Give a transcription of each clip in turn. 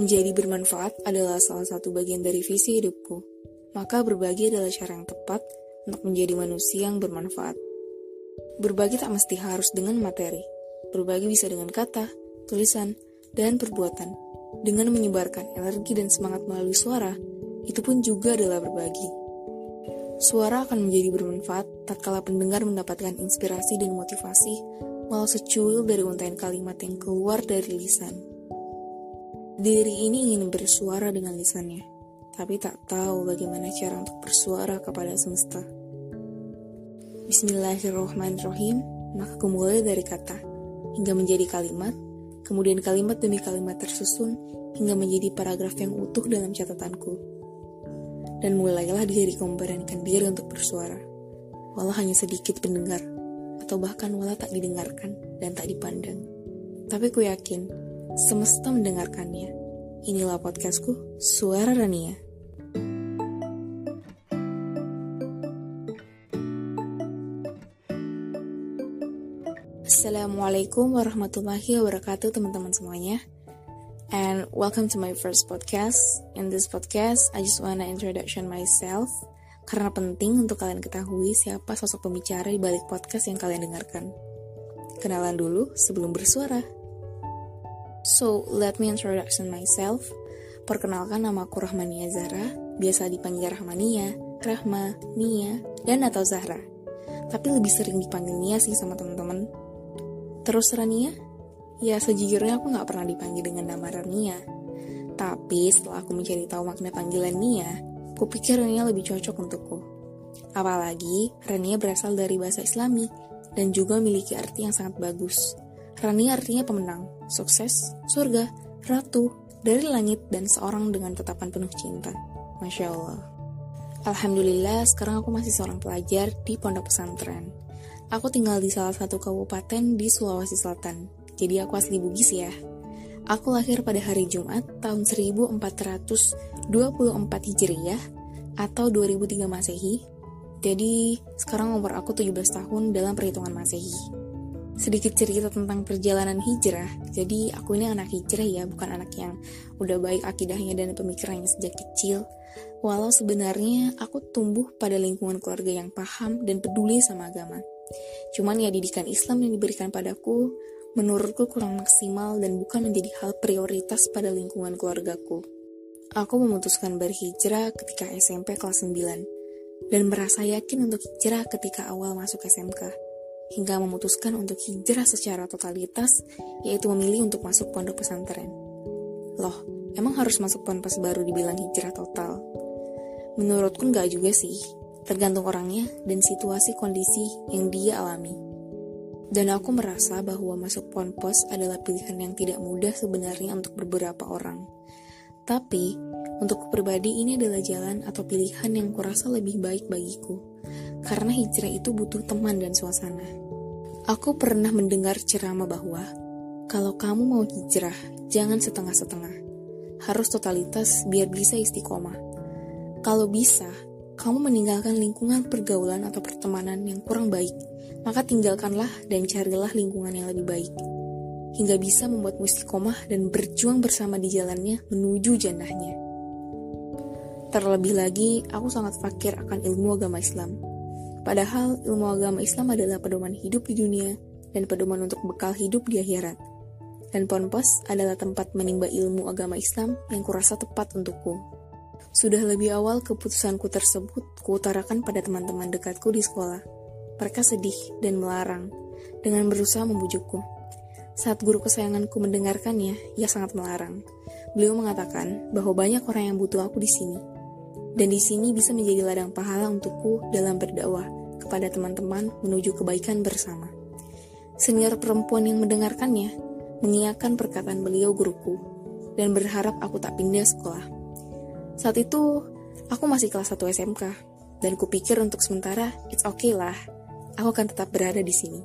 Menjadi bermanfaat adalah salah satu bagian dari visi hidupku. Maka berbagi adalah cara yang tepat untuk menjadi manusia yang bermanfaat. Berbagi tak mesti harus dengan materi. Berbagi bisa dengan kata, tulisan, dan perbuatan. Dengan menyebarkan energi dan semangat melalui suara, itu pun juga adalah berbagi. Suara akan menjadi bermanfaat tatkala pendengar mendapatkan inspirasi dan motivasi walau secuil dari untaian kalimat yang keluar dari lisan. Diri ini ingin bersuara dengan lisannya, tapi tak tahu bagaimana cara untuk bersuara kepada semesta. Bismillahirrahmanirrahim, maka kumulai dari kata, hingga menjadi kalimat, kemudian kalimat demi kalimat tersusun, hingga menjadi paragraf yang utuh dalam catatanku. Dan mulailah diriku memberanikan diri untuk bersuara, walau hanya sedikit pendengar, atau bahkan walau tak didengarkan dan tak dipandang. Tapi ku yakin, semesta mendengarkannya. Inilah podcastku, Suara Rania. Assalamualaikum warahmatullahi wabarakatuh teman-teman semuanya. And welcome to my first podcast. In this podcast, I just wanna introduction myself. Karena penting untuk kalian ketahui siapa sosok pembicara di balik podcast yang kalian dengarkan. Kenalan dulu sebelum bersuara So, let me introduction myself. Perkenalkan nama aku Rahmania Zahra, biasa dipanggil Rahmania, Rahma, Nia, dan atau Zahra. Tapi lebih sering dipanggil Nia sih sama teman-teman. Terus Rania? Ya sejujurnya aku nggak pernah dipanggil dengan nama Rania. Tapi setelah aku mencari tahu makna panggilan Nia, aku pikir Rania lebih cocok untukku. Apalagi Rania berasal dari bahasa Islami dan juga memiliki arti yang sangat bagus. Rani artinya pemenang, sukses, surga, ratu, dari langit, dan seorang dengan tetapan penuh cinta. Masya Allah. Alhamdulillah, sekarang aku masih seorang pelajar di pondok pesantren. Aku tinggal di salah satu kabupaten di Sulawesi Selatan. Jadi aku asli Bugis ya. Aku lahir pada hari Jumat tahun 1424 Hijriah atau 2003 Masehi. Jadi sekarang umur aku 17 tahun dalam perhitungan Masehi sedikit cerita tentang perjalanan hijrah. Jadi aku ini anak hijrah ya, bukan anak yang udah baik akidahnya dan pemikirannya sejak kecil. Walau sebenarnya aku tumbuh pada lingkungan keluarga yang paham dan peduli sama agama. Cuman ya didikan Islam yang diberikan padaku menurutku kurang maksimal dan bukan menjadi hal prioritas pada lingkungan keluargaku. Aku memutuskan berhijrah ketika SMP kelas 9 dan merasa yakin untuk hijrah ketika awal masuk SMK hingga memutuskan untuk hijrah secara totalitas, yaitu memilih untuk masuk pondok pesantren. Loh, emang harus masuk ponpes baru dibilang hijrah total? Menurutku nggak juga sih, tergantung orangnya dan situasi kondisi yang dia alami. Dan aku merasa bahwa masuk ponpes adalah pilihan yang tidak mudah sebenarnya untuk beberapa orang. Tapi, untuk pribadi ini adalah jalan atau pilihan yang kurasa lebih baik bagiku. Karena hijrah itu butuh teman dan suasana. Aku pernah mendengar ceramah bahwa kalau kamu mau hijrah, jangan setengah-setengah. Harus totalitas biar bisa istiqomah. Kalau bisa, kamu meninggalkan lingkungan pergaulan atau pertemanan yang kurang baik, maka tinggalkanlah dan carilah lingkungan yang lebih baik. Hingga bisa membuat istiqomah dan berjuang bersama di jalannya menuju jannahnya. Terlebih lagi, aku sangat fakir akan ilmu agama Islam Padahal ilmu agama Islam adalah pedoman hidup di dunia dan pedoman untuk bekal hidup di akhirat. Dan Ponpes adalah tempat menimba ilmu agama Islam yang kurasa tepat untukku. Sudah lebih awal keputusanku tersebut kuutarakan pada teman-teman dekatku di sekolah. Mereka sedih dan melarang dengan berusaha membujukku. Saat guru kesayanganku mendengarkannya, ia sangat melarang. Beliau mengatakan bahwa banyak orang yang butuh aku di sini, dan di sini bisa menjadi ladang pahala untukku dalam berdakwah kepada teman-teman menuju kebaikan bersama. Senior perempuan yang mendengarkannya mengiyakan perkataan beliau guruku dan berharap aku tak pindah sekolah. Saat itu, aku masih kelas 1 SMK dan kupikir untuk sementara it's okay lah, aku akan tetap berada di sini.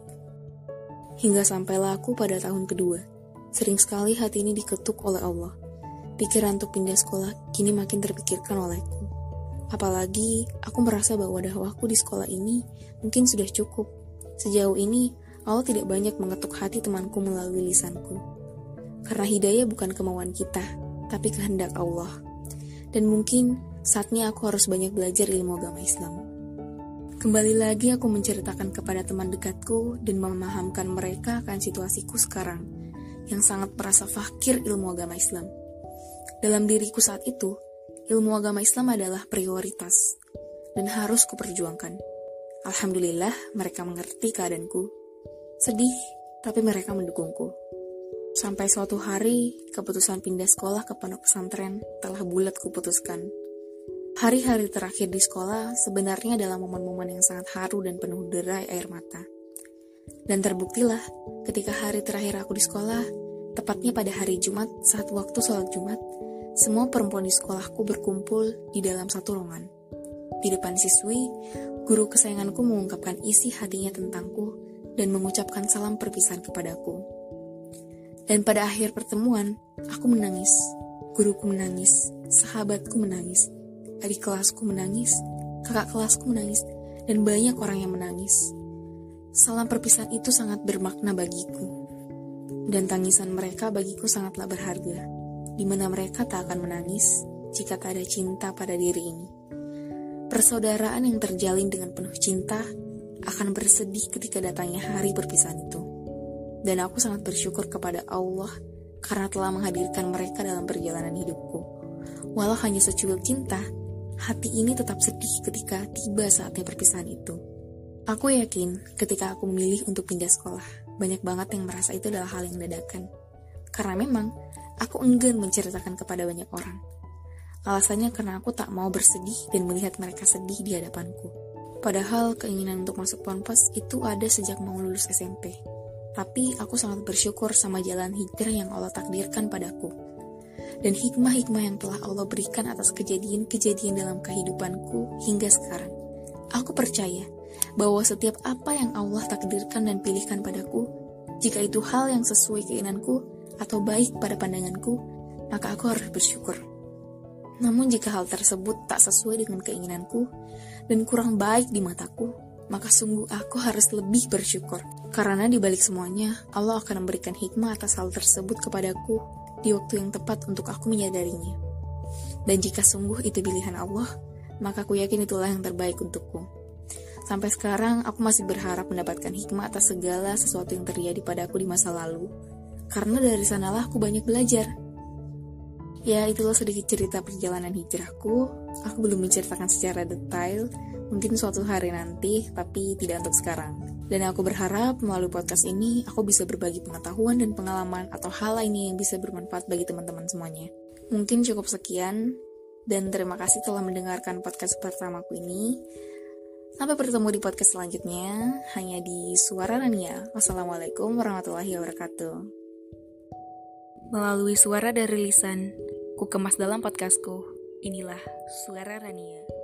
Hingga sampailah aku pada tahun kedua. Sering sekali hati ini diketuk oleh Allah. Pikiran untuk pindah sekolah kini makin terpikirkan olehku. Apalagi aku merasa bahwa dakwahku di sekolah ini mungkin sudah cukup. Sejauh ini, Allah tidak banyak mengetuk hati temanku melalui lisanku. Karena hidayah bukan kemauan kita, tapi kehendak Allah. Dan mungkin saatnya aku harus banyak belajar ilmu agama Islam. Kembali lagi aku menceritakan kepada teman dekatku dan memahamkan mereka akan situasiku sekarang yang sangat merasa fakir ilmu agama Islam. Dalam diriku saat itu, ilmu agama Islam adalah prioritas dan harus kuperjuangkan. Alhamdulillah mereka mengerti keadaanku. Sedih, tapi mereka mendukungku. Sampai suatu hari, keputusan pindah sekolah ke pondok pesantren telah bulat kuputuskan. Hari-hari terakhir di sekolah sebenarnya adalah momen-momen yang sangat haru dan penuh derai air mata. Dan terbuktilah ketika hari terakhir aku di sekolah, tepatnya pada hari Jumat saat waktu sholat Jumat, semua perempuan di sekolahku berkumpul di dalam satu ruangan. Di depan siswi, guru kesayanganku mengungkapkan isi hatinya tentangku dan mengucapkan salam perpisahan kepadaku. Dan pada akhir pertemuan, aku menangis, guruku menangis, sahabatku menangis, adik kelasku menangis, kakak kelasku menangis, dan banyak orang yang menangis. Salam perpisahan itu sangat bermakna bagiku, dan tangisan mereka bagiku sangatlah berharga, di mana mereka tak akan menangis jika tak ada cinta pada diri ini. Persaudaraan yang terjalin dengan penuh cinta akan bersedih ketika datangnya hari perpisahan itu. Dan aku sangat bersyukur kepada Allah karena telah menghadirkan mereka dalam perjalanan hidupku. Walau hanya secuil cinta, hati ini tetap sedih ketika tiba saatnya perpisahan itu. Aku yakin ketika aku memilih untuk pindah sekolah, banyak banget yang merasa itu adalah hal yang dadakan. Karena memang, aku enggan menceritakan kepada banyak orang. Alasannya karena aku tak mau bersedih dan melihat mereka sedih di hadapanku. Padahal keinginan untuk masuk ponpes itu ada sejak mau lulus SMP. Tapi aku sangat bersyukur sama jalan hijrah yang Allah takdirkan padaku dan hikmah-hikmah yang telah Allah berikan atas kejadian-kejadian dalam kehidupanku hingga sekarang. Aku percaya bahwa setiap apa yang Allah takdirkan dan pilihkan padaku, jika itu hal yang sesuai keinginanku atau baik pada pandanganku, maka aku harus bersyukur. Namun jika hal tersebut tak sesuai dengan keinginanku dan kurang baik di mataku, maka sungguh aku harus lebih bersyukur. Karena di balik semuanya, Allah akan memberikan hikmah atas hal tersebut kepadaku di waktu yang tepat untuk aku menyadarinya. Dan jika sungguh itu pilihan Allah, maka aku yakin itulah yang terbaik untukku. Sampai sekarang, aku masih berharap mendapatkan hikmah atas segala sesuatu yang terjadi padaku di masa lalu. Karena dari sanalah aku banyak belajar. Ya, itulah sedikit cerita perjalanan hijrahku. Aku belum menceritakan secara detail, mungkin suatu hari nanti, tapi tidak untuk sekarang. Dan aku berharap melalui podcast ini aku bisa berbagi pengetahuan dan pengalaman atau hal lainnya yang bisa bermanfaat bagi teman-teman semuanya. Mungkin cukup sekian dan terima kasih telah mendengarkan podcast pertamaku ini. Sampai bertemu di podcast selanjutnya hanya di Suara Rania. Wassalamualaikum warahmatullahi wabarakatuh. Melalui suara dari lisan, ku kemas dalam podcastku. Inilah Suara Rania.